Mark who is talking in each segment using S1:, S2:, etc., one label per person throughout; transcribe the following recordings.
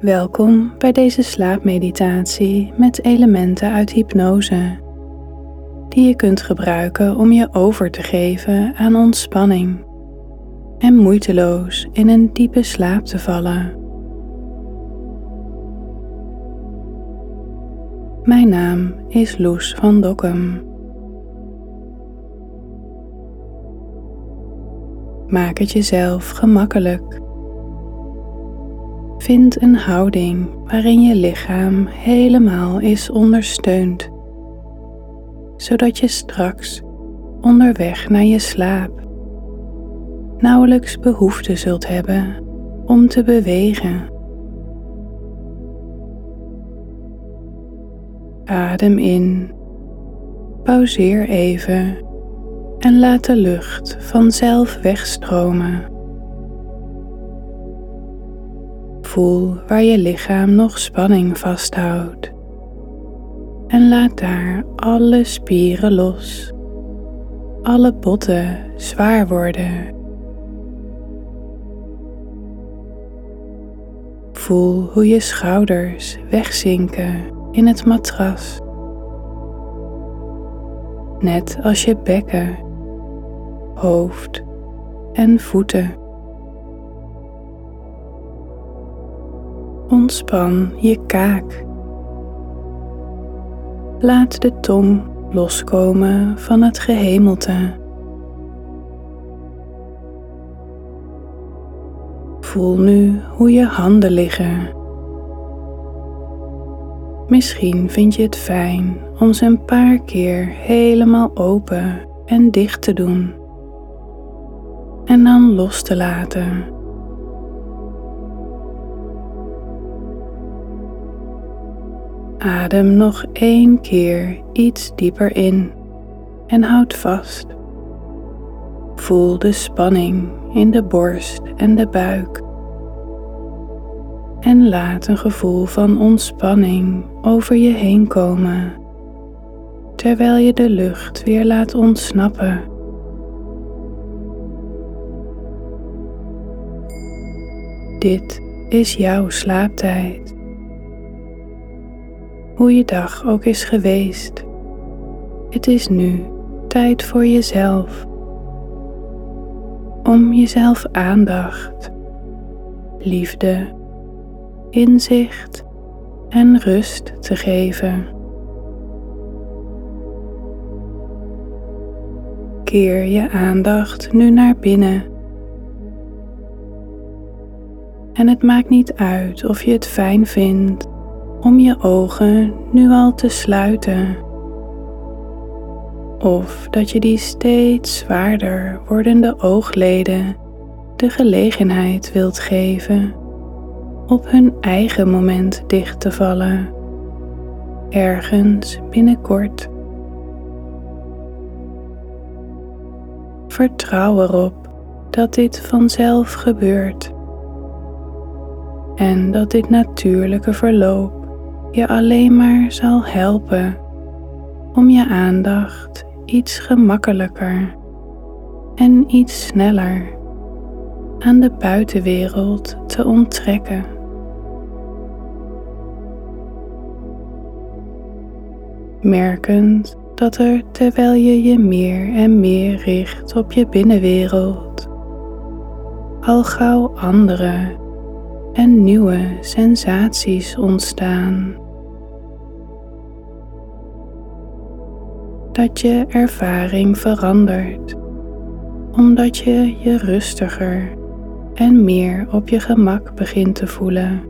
S1: Welkom bij deze slaapmeditatie met elementen uit hypnose, die je kunt gebruiken om je over te geven aan ontspanning en moeiteloos in een diepe slaap te vallen. Mijn naam is Loes van Dokkum. Maak het jezelf gemakkelijk. Vind een houding waarin je lichaam helemaal is ondersteund, zodat je straks onderweg naar je slaap nauwelijks behoefte zult hebben om te bewegen. Adem in, pauzeer even en laat de lucht vanzelf wegstromen. Voel waar je lichaam nog spanning vasthoudt en laat daar alle spieren los, alle botten zwaar worden. Voel hoe je schouders wegzinken in het matras, net als je bekken, hoofd en voeten. Ontspan je kaak. Laat de tong loskomen van het gehemelte. Voel nu hoe je handen liggen. Misschien vind je het fijn om ze een paar keer helemaal open en dicht te doen. En dan los te laten. Adem nog één keer iets dieper in en houd vast. Voel de spanning in de borst en de buik. En laat een gevoel van ontspanning over je heen komen, terwijl je de lucht weer laat ontsnappen. Dit is jouw slaaptijd. Hoe je dag ook is geweest, het is nu tijd voor jezelf om jezelf aandacht, liefde, inzicht en rust te geven. Keer je aandacht nu naar binnen. En het maakt niet uit of je het fijn vindt om je ogen nu al te sluiten of dat je die steeds zwaarder wordende oogleden de gelegenheid wilt geven op hun eigen moment dicht te vallen, ergens binnenkort. Vertrouw erop dat dit vanzelf gebeurt en dat dit natuurlijke verloop je alleen maar zal helpen om je aandacht iets gemakkelijker en iets sneller aan de buitenwereld te onttrekken. Merkend dat er terwijl je je meer en meer richt op je binnenwereld, al gauw andere en nieuwe sensaties ontstaan. dat je ervaring verandert, omdat je je rustiger en meer op je gemak begint te voelen.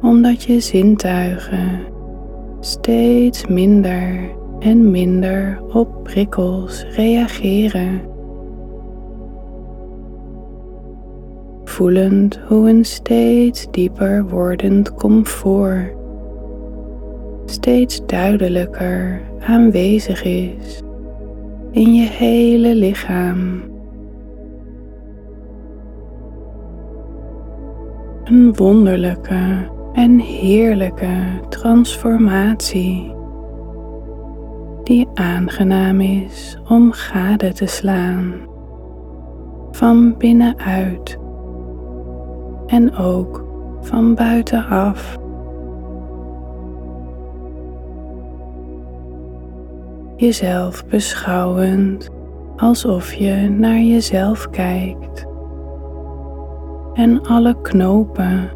S1: Omdat je zintuigen steeds minder en minder op prikkels reageren. Voelend hoe een steeds dieper wordend comfort steeds duidelijker aanwezig is in je hele lichaam. Een wonderlijke en heerlijke transformatie die aangenaam is om gade te slaan van binnenuit en ook van buitenaf. Jezelf beschouwend alsof je naar jezelf kijkt. En alle knopen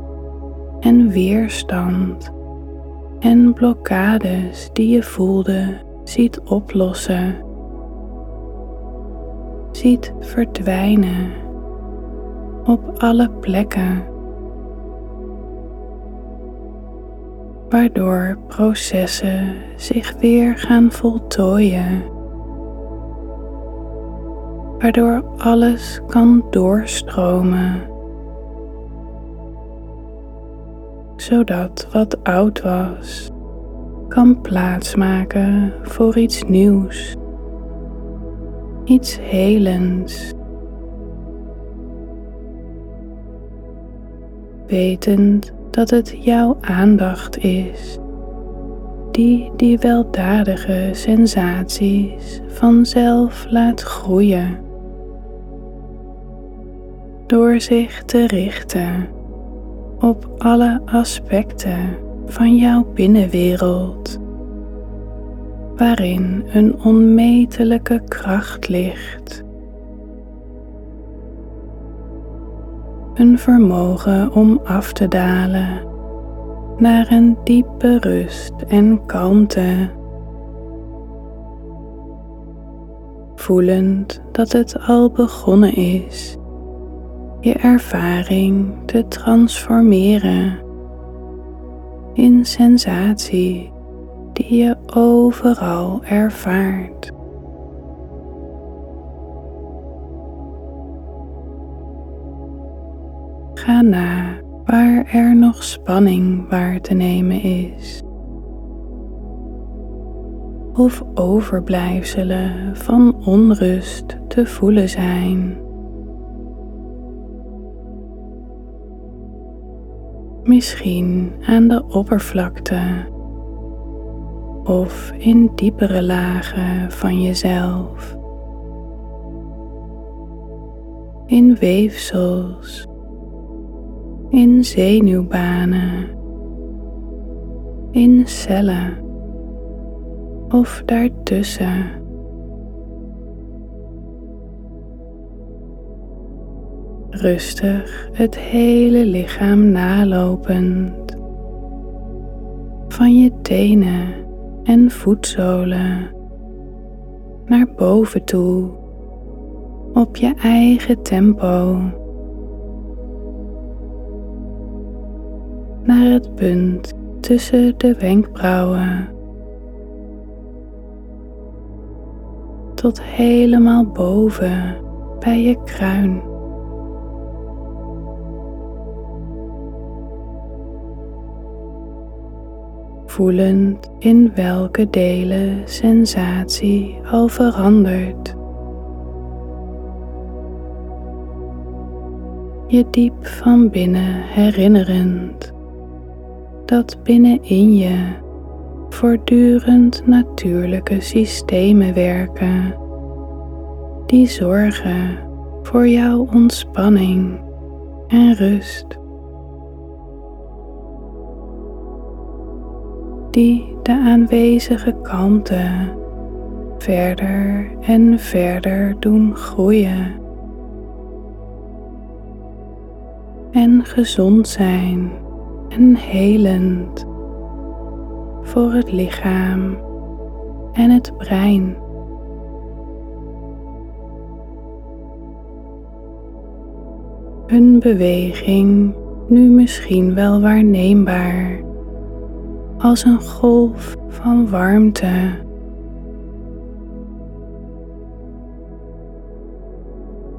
S1: en weerstand en blokkades die je voelde ziet oplossen, ziet verdwijnen op alle plekken, waardoor processen zich weer gaan voltooien, waardoor alles kan doorstromen. zodat wat oud was kan plaatsmaken voor iets nieuws, iets helends. Wetend dat het jouw aandacht is die die weldadige sensaties vanzelf laat groeien. Door zich te richten op alle aspecten van jouw binnenwereld, waarin een onmetelijke kracht ligt. Een vermogen om af te dalen naar een diepe rust en kalmte. Voelend dat het al begonnen is je ervaring te transformeren in sensatie die je overal ervaart. Ga na waar er nog spanning waar te nemen is. Of overblijfselen van onrust te voelen zijn. misschien aan de oppervlakte of in diepere lagen van jezelf. In weefsels, in zenuwbanen, in cellen of daartussen. rustig het hele lichaam nalopend. Van je tenen en voetzolen naar boven toe op je eigen tempo. Naar het punt tussen de wenkbrauwen. Tot helemaal boven bij je kruin. voelend in welke delen sensatie al verandert. Je diep van binnen herinnerend dat binnenin je voortdurend natuurlijke systemen werken die zorgen voor jouw ontspanning en rust. die de aanwezige kalmte verder en verder doen groeien. En gezond zijn en helend voor het lichaam en het brein. Een beweging nu misschien wel waarneembaar als een golf van warmte.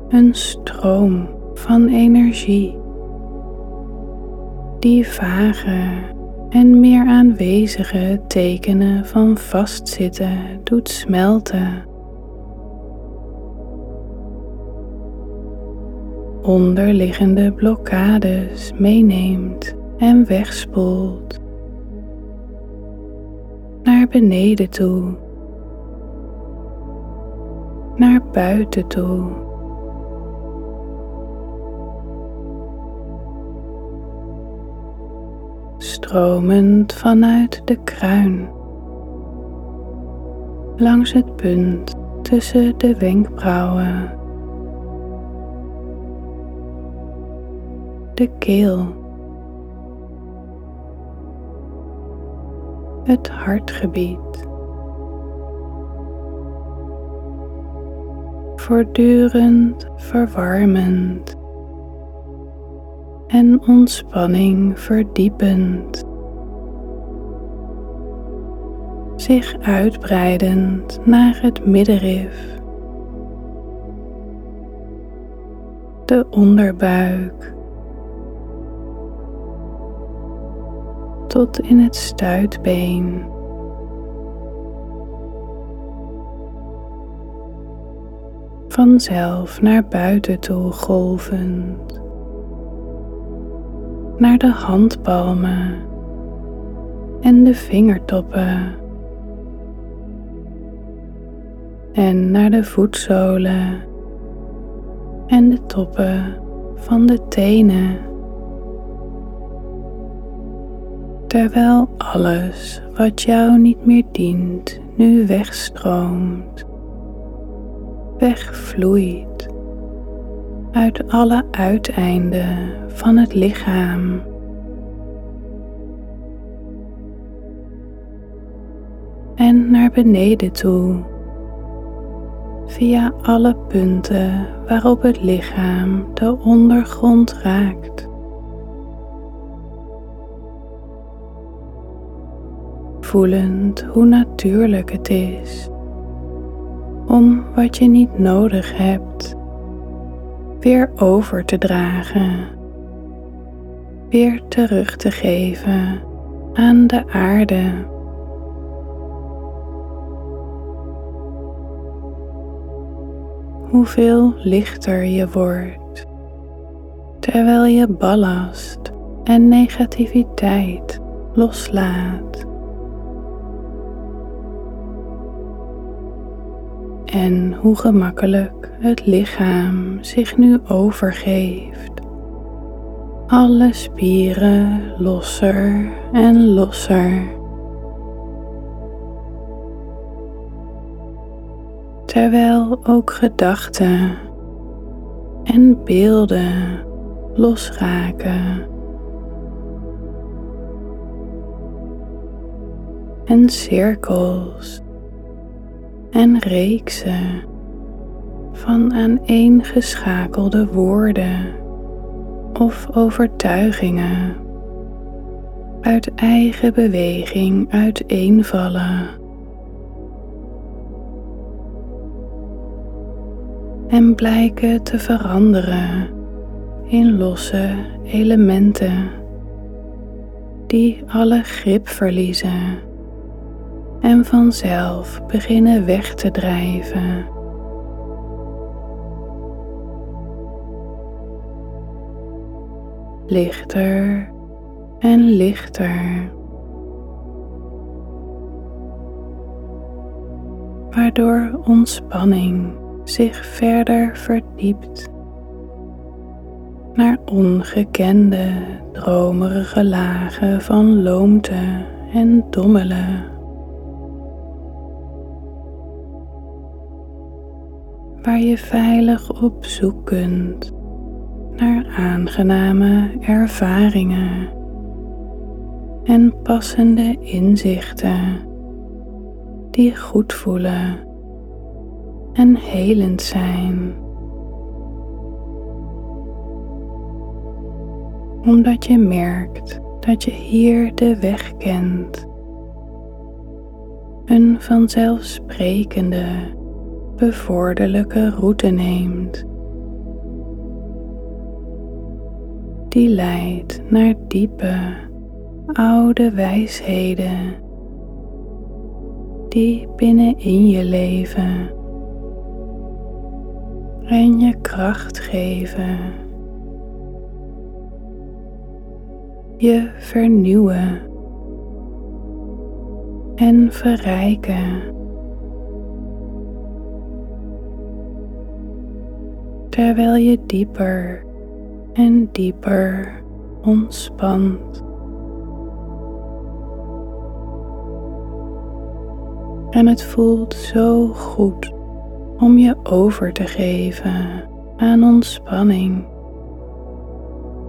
S1: Een stroom van energie die vage en meer aanwezige tekenen van vastzitten doet smelten. Onderliggende blokkades meeneemt en wegspoelt naar beneden toe, naar buiten toe. Stromend vanuit de kruin, langs het punt tussen de wenkbrauwen, de keel, het hartgebied. Voortdurend verwarmend en ontspanning verdiepend. Zich uitbreidend naar het middenrif, de onderbuik, tot in het stuitbeen. Vanzelf naar buiten toe golvend naar de handpalmen en de vingertoppen en naar de voetzolen en de toppen van de tenen. Terwijl alles wat jou niet meer dient nu wegstroomt, wegvloeit uit alle uiteinden van het lichaam. En naar beneden toe, via alle punten waarop het lichaam de ondergrond raakt. Voelend hoe natuurlijk het is om wat je niet nodig hebt weer over te dragen, weer terug te geven aan de aarde. Hoeveel lichter je wordt terwijl je ballast en negativiteit loslaat. En hoe gemakkelijk het lichaam zich nu overgeeft. Alle spieren losser en losser. Terwijl ook gedachten en beelden losraken. En cirkels en reeksen van aaneengeschakelde woorden of overtuigingen uit eigen beweging uiteenvallen. En blijken te veranderen in losse elementen die alle grip verliezen en vanzelf beginnen weg te drijven. lichter en lichter. Waardoor ontspanning zich verder verdiept naar ongekende dromerige lagen van loomte en dommelen. Waar je veilig op zoek kunt naar aangename ervaringen en passende inzichten die goed voelen en helend zijn. Omdat je merkt dat je hier de weg kent. Een vanzelfsprekende, bevorderlijke route neemt. die leidt naar diepe, oude wijsheden die binnenin je leven en je kracht geven, je vernieuwen en verrijken. terwijl je dieper en dieper ontspant. En het voelt zo goed om je over te geven aan ontspanning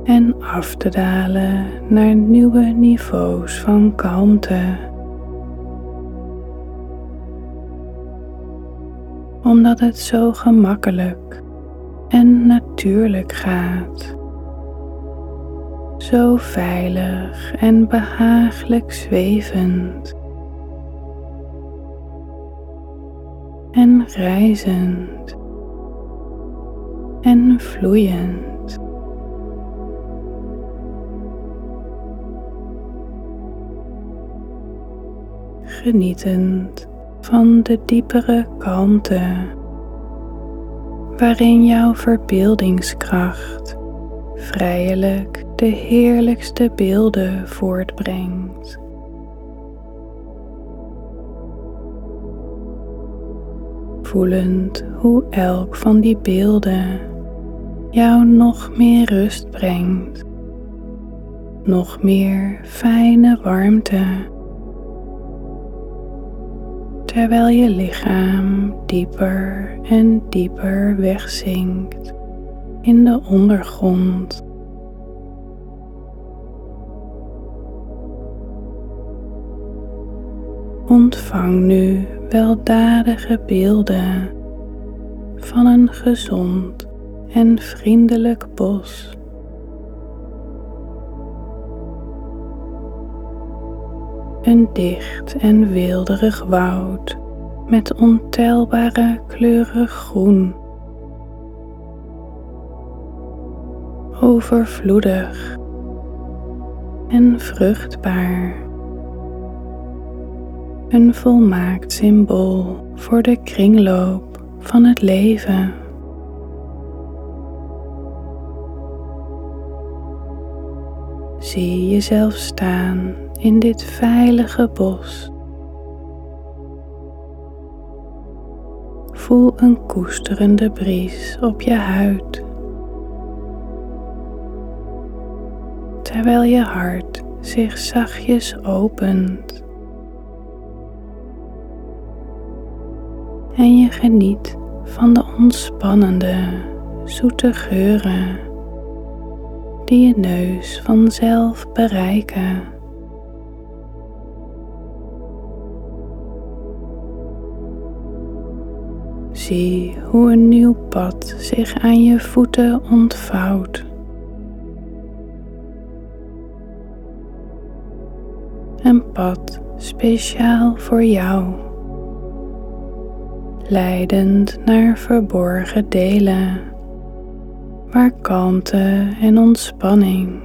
S1: en af te dalen naar nieuwe niveaus van kalmte. Omdat het zo gemakkelijk en natuurlijk gaat. Zo veilig en behagelijk zwevend. En reizend en vloeiend. Genietend van de diepere kalmte waarin jouw verbeeldingskracht vrijelijk de heerlijkste beelden voortbrengt. Voelend hoe elk van die beelden jou nog meer rust brengt, nog meer fijne warmte terwijl je lichaam dieper en dieper wegzinkt in de ondergrond. Ontvang nu weldadige beelden van een gezond en vriendelijk bos. Een dicht en weelderig woud met ontelbare kleuren groen. Overvloedig en vruchtbaar. Een volmaakt symbool voor de kringloop van het leven. Zie jezelf staan in dit veilige bos. Voel een koesterende bries op je huid. Terwijl je hart zich zachtjes opent. En je geniet van de ontspannende, zoete geuren die je neus vanzelf bereiken. Zie hoe een nieuw pad zich aan je voeten ontvouwt. Een pad speciaal voor jou, leidend naar verborgen delen, waar kalmte en ontspanning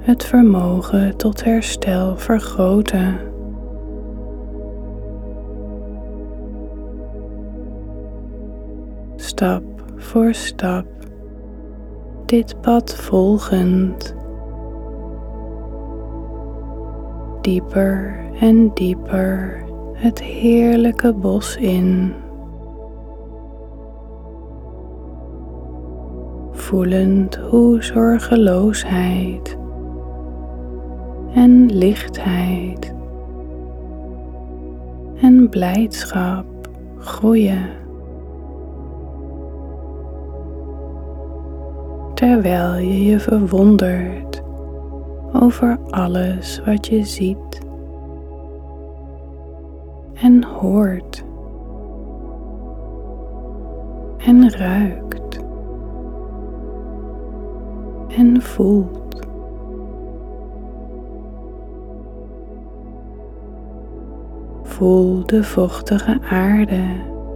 S1: het vermogen tot herstel vergroten. Stap voor stap dit pad volgend. Dieper en dieper het heerlijke bos in. Voelend hoe zorgeloosheid en lichtheid en blijdschap groeien. Terwijl je je verwondert over alles wat je ziet en hoort en ruikt en voelt. Voel de vochtige aarde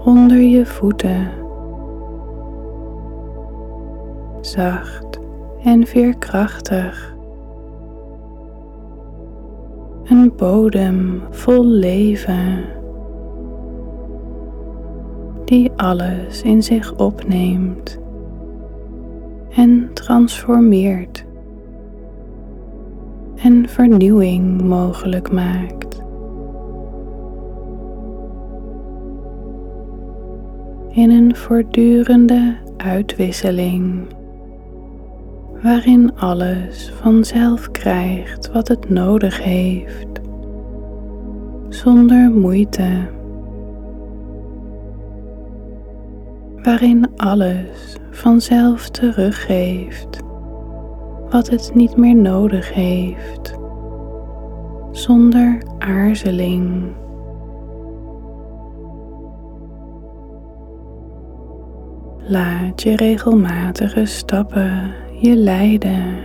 S1: onder je voeten zacht en veerkrachtig. Een bodem vol leven die alles in zich opneemt en transformeert en vernieuwing mogelijk maakt. In een voortdurende uitwisseling waarin alles vanzelf krijgt wat het nodig heeft, zonder moeite, waarin alles vanzelf teruggeeft wat het niet meer nodig heeft, zonder aarzeling. Laat je regelmatige stappen je leiden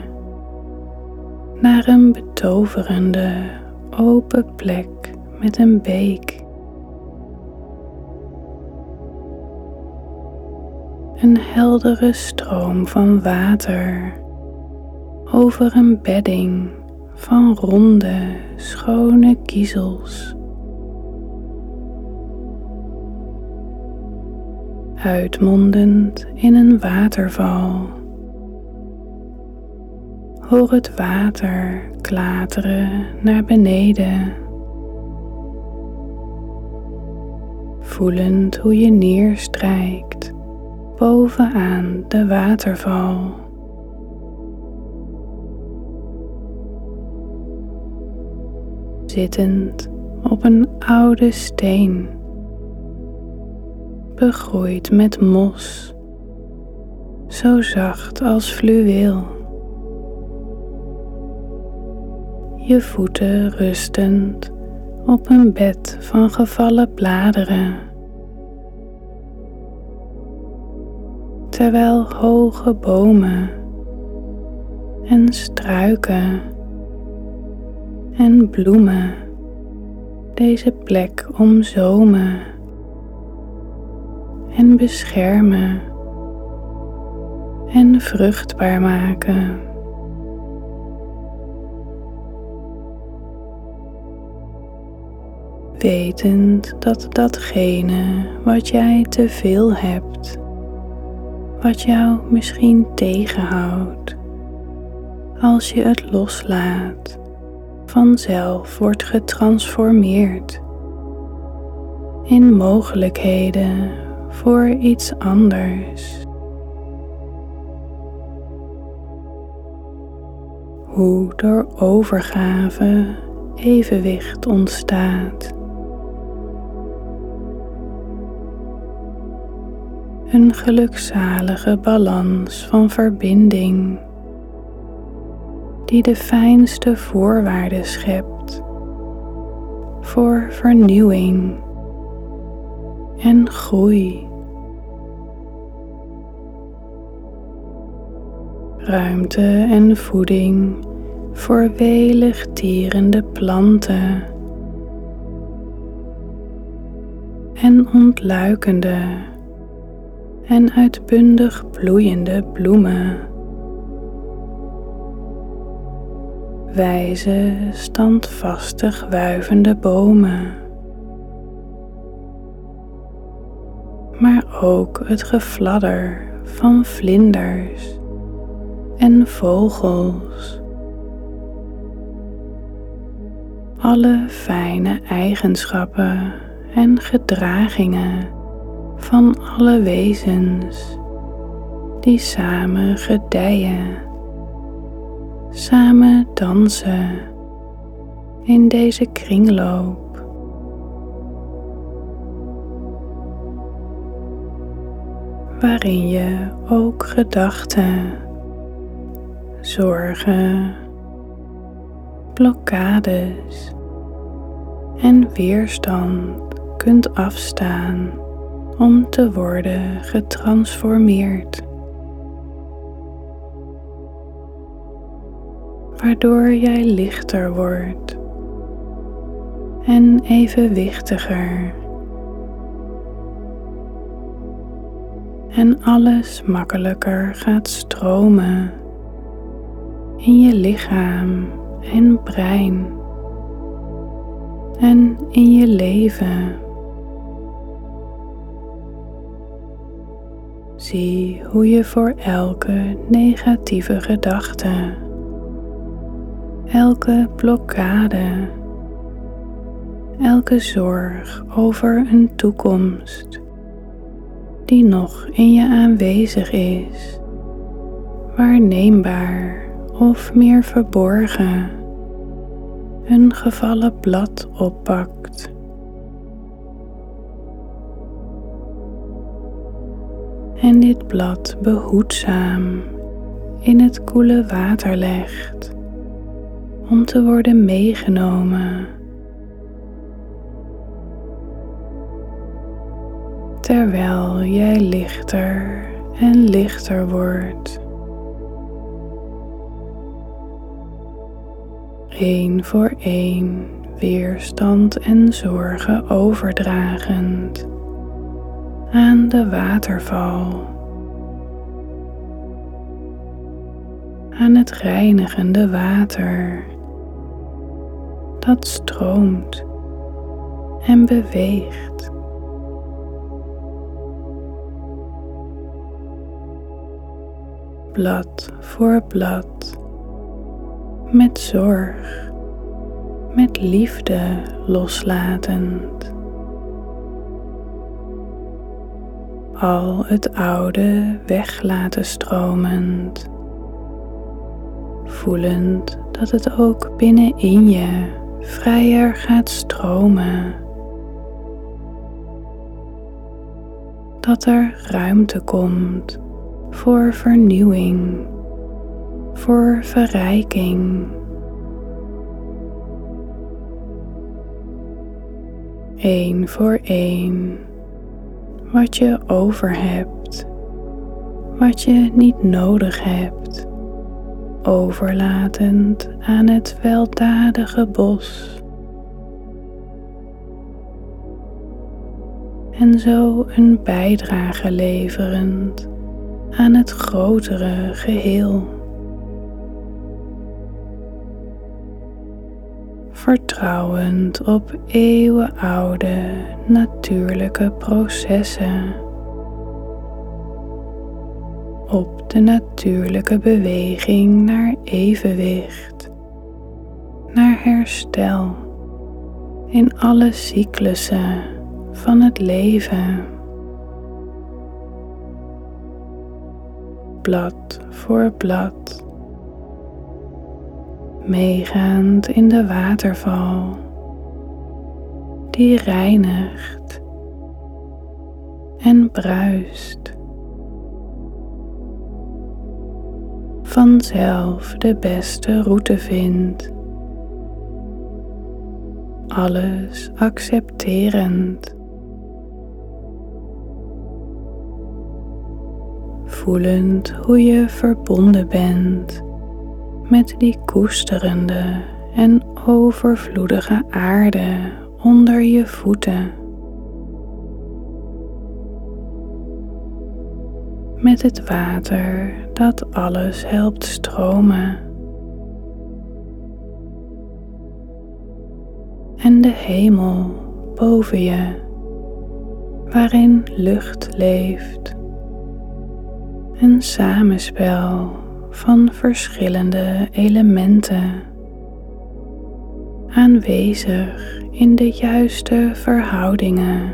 S1: naar een betoverende open plek met een beek. Een heldere stroom van water over een bedding van ronde, schone kiezels. Uitmondend in een waterval. Hoor het water klateren naar beneden. Voelend hoe je neerstrijkt bovenaan de waterval. Zittend op een oude steen, begroeid met mos, zo zacht als fluweel. Je voeten rustend op een bed van gevallen bladeren. Terwijl hoge bomen en struiken en bloemen deze plek omzomen en beschermen en vruchtbaar maken. Wetend dat datgene wat jij te veel hebt, wat jou misschien tegenhoudt, als je het loslaat, vanzelf wordt getransformeerd in mogelijkheden voor iets anders. Hoe door overgave evenwicht ontstaat. Een gelukzalige balans van verbinding die de fijnste voorwaarden schept voor vernieuwing en groei. Ruimte en voeding voor welig tierende planten en ontluikende en uitbundig bloeiende bloemen. Wijze, standvastig wuivende bomen. Maar ook het gefladder van vlinders en vogels. Alle fijne eigenschappen en gedragingen van alle wezens die samen gedijen, samen dansen in deze kringloop. Waarin je ook gedachten, zorgen, blokkades en weerstand kunt afstaan om te worden getransformeerd. Waardoor jij lichter wordt en evenwichtiger. En alles makkelijker gaat stromen in je lichaam en brein en in je leven. Zie hoe je voor elke negatieve gedachte, elke blokkade, elke zorg over een toekomst die nog in je aanwezig is, waarneembaar of meer verborgen, een gevallen blad oppakt. En dit blad behoedzaam in het koele water legt om te worden meegenomen. Terwijl jij lichter en lichter wordt. Eén voor één weerstand en zorgen overdragend aan de waterval. Aan het reinigende water dat stroomt en beweegt. Blad voor blad, met zorg, met liefde loslatend. Al het oude weg laten stromend, voelend dat het ook binnenin je vrijer gaat stromen. Dat er ruimte komt voor vernieuwing, voor verrijking. Eén voor één, wat je over hebt, wat je niet nodig hebt overlatend aan het weldadige bos. En zo een bijdrage leverend aan het grotere geheel. Vertrouwend op eeuwenoude natuurlijke processen op de natuurlijke beweging naar evenwicht, naar herstel in alle cyclussen van het leven. Blad voor blad, meegaand in de waterval die reinigt en bruist. vanzelf de beste route vindt. Alles accepterend. Voelend hoe je verbonden bent met die koesterende en overvloedige aarde onder je voeten. met het water dat alles helpt stromen. En de hemel boven je, waarin lucht leeft. Een samenspel van verschillende elementen, aanwezig in de juiste verhoudingen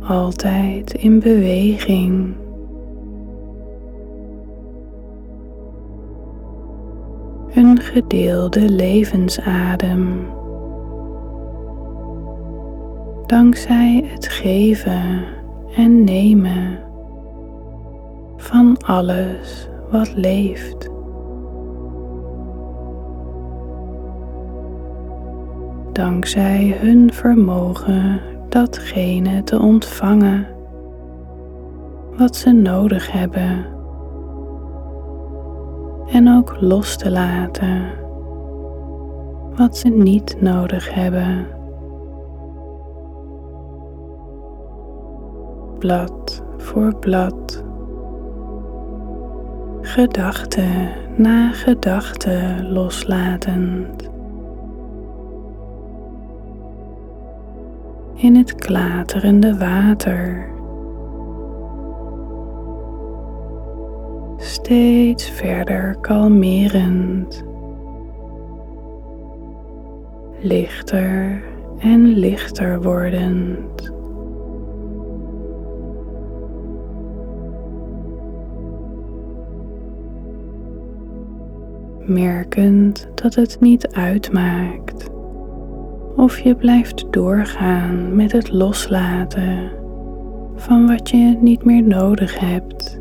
S1: altijd in beweging. Een gedeelde levensadem. Dankzij het geven en nemen van alles wat leeft. Dankzij hun vermogen datgene te ontvangen wat ze nodig hebben en ook los te laten wat ze niet nodig hebben. Blad voor blad, gedachte na gedachte loslatend. in het klaterende water. Steeds verder kalmerend. Lichter en lichter wordend. Merkend dat het niet uitmaakt of je blijft doorgaan met het loslaten van wat je niet meer nodig hebt.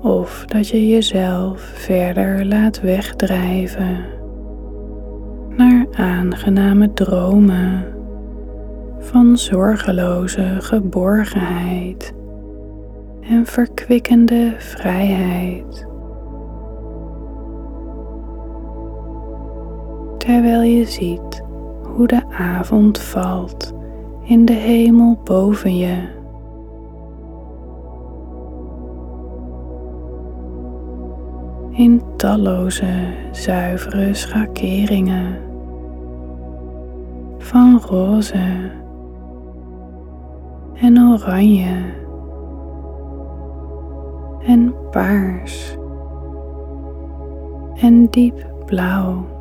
S1: Of dat je jezelf verder laat wegdrijven naar aangename dromen van zorgeloze geborgenheid en verkwikkende vrijheid. Terwijl je ziet hoe de avond valt in de hemel boven je. In talloze zuivere schakeringen van roze en oranje en paars en diep blauw.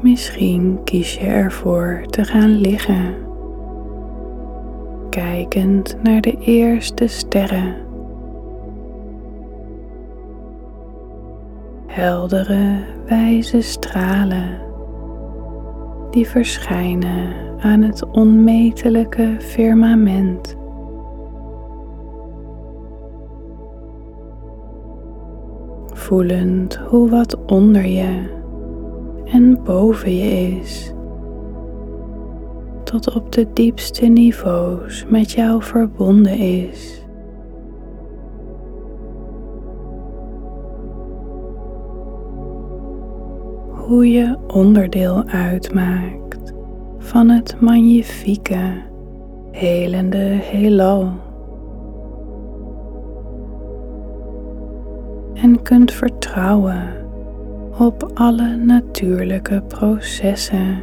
S1: Misschien kies je ervoor te gaan liggen, kijkend naar de eerste sterren. Heldere, wijze stralen die verschijnen aan het onmetelijke firmament. Voelend hoe wat onder je en boven je is, tot op de diepste niveaus met jou verbonden is. Hoe je onderdeel uitmaakt van het magnifieke, helende heelal. En kunt vertrouwen op alle natuurlijke processen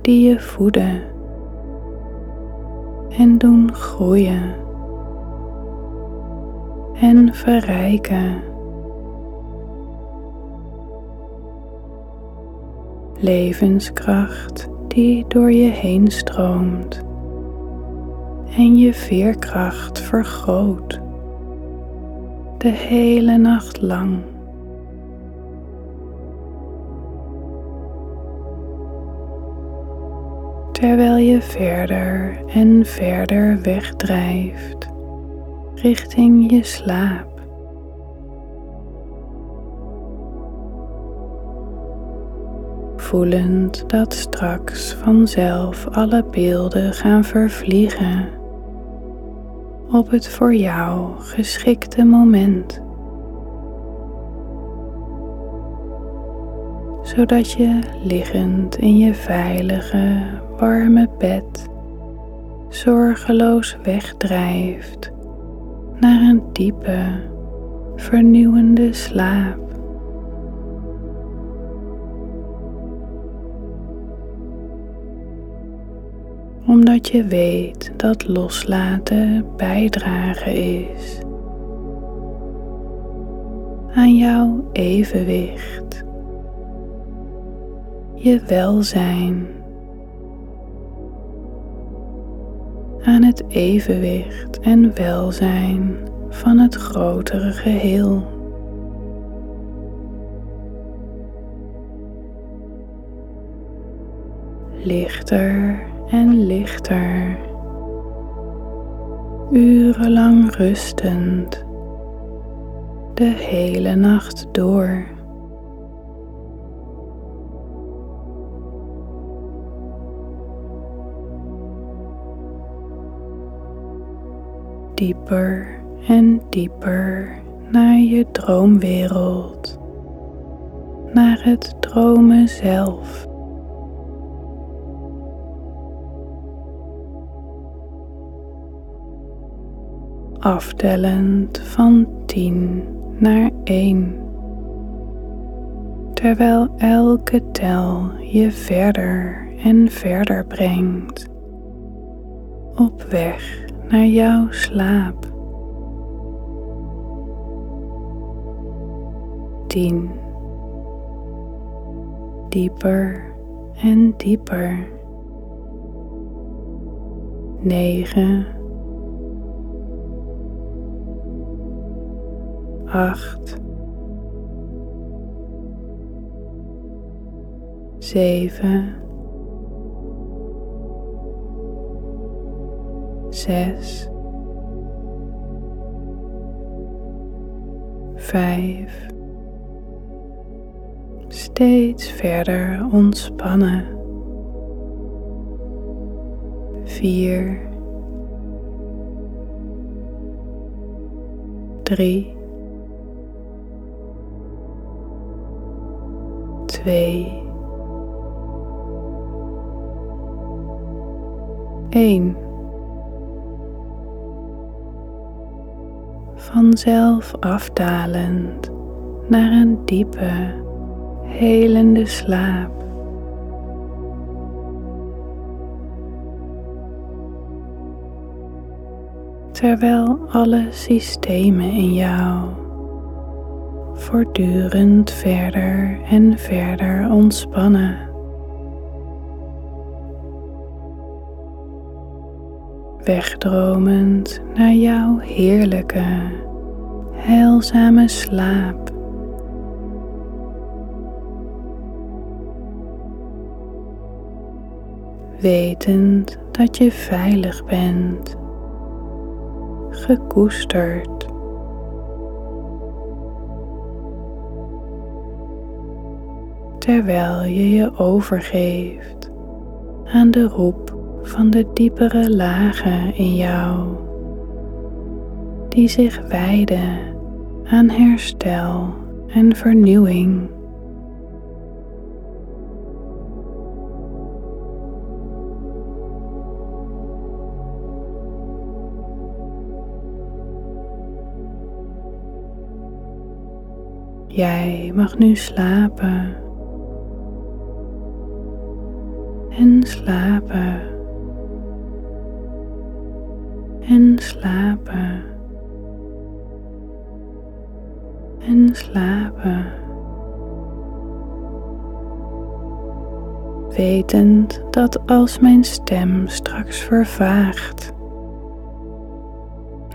S1: die je voeden en doen groeien en verrijken. Levenskracht die door je heen stroomt en je veerkracht vergroot de hele nacht lang. Terwijl je verder en verder wegdrijft richting je slaap. Voelend dat straks vanzelf alle beelden gaan vervliegen op het voor jou geschikte moment. Zodat je liggend in je veilige, warme bed zorgeloos wegdrijft naar een diepe, vernieuwende slaap. Omdat je weet dat loslaten bijdragen is aan jouw evenwicht, je welzijn, aan het evenwicht en welzijn van het grotere geheel. Lichter en lichter, urenlang rustend, de hele nacht door. Dieper en dieper naar je droomwereld, naar het dromen zelf. Aftellend van 10 naar 1. Terwijl elke tel je verder en verder brengt op weg naar jouw slaap. 10. Dieper en dieper. negen, acht, zeven, zes, vijf, steeds verder ontspannen. Vier, drie, twee, één. Vanzelf afdalend naar een diepe, helende slaap. Terwijl alle systemen in jou voortdurend verder en verder ontspannen. Wegdromend naar jouw heerlijke, heilzame slaap. Wetend dat je veilig bent, gekoesterd. Terwijl je je overgeeft aan de roep van de diepere lagen in jou, die zich wijden aan herstel en vernieuwing. Jij mag nu slapen en slapen. En slapen. En slapen. Wetend dat als mijn stem straks vervaagt,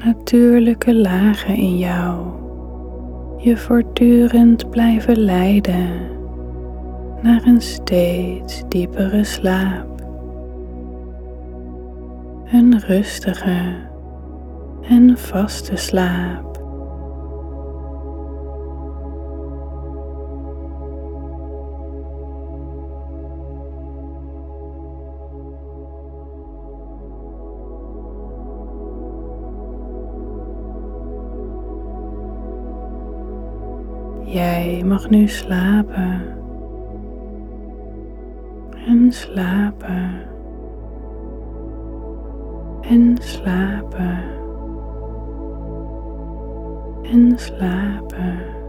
S1: natuurlijke lagen in jou je voortdurend blijven leiden naar een steeds diepere slaap. Een rustige en vaste slaap. Jij mag nu slapen en slapen en slapen en slapen.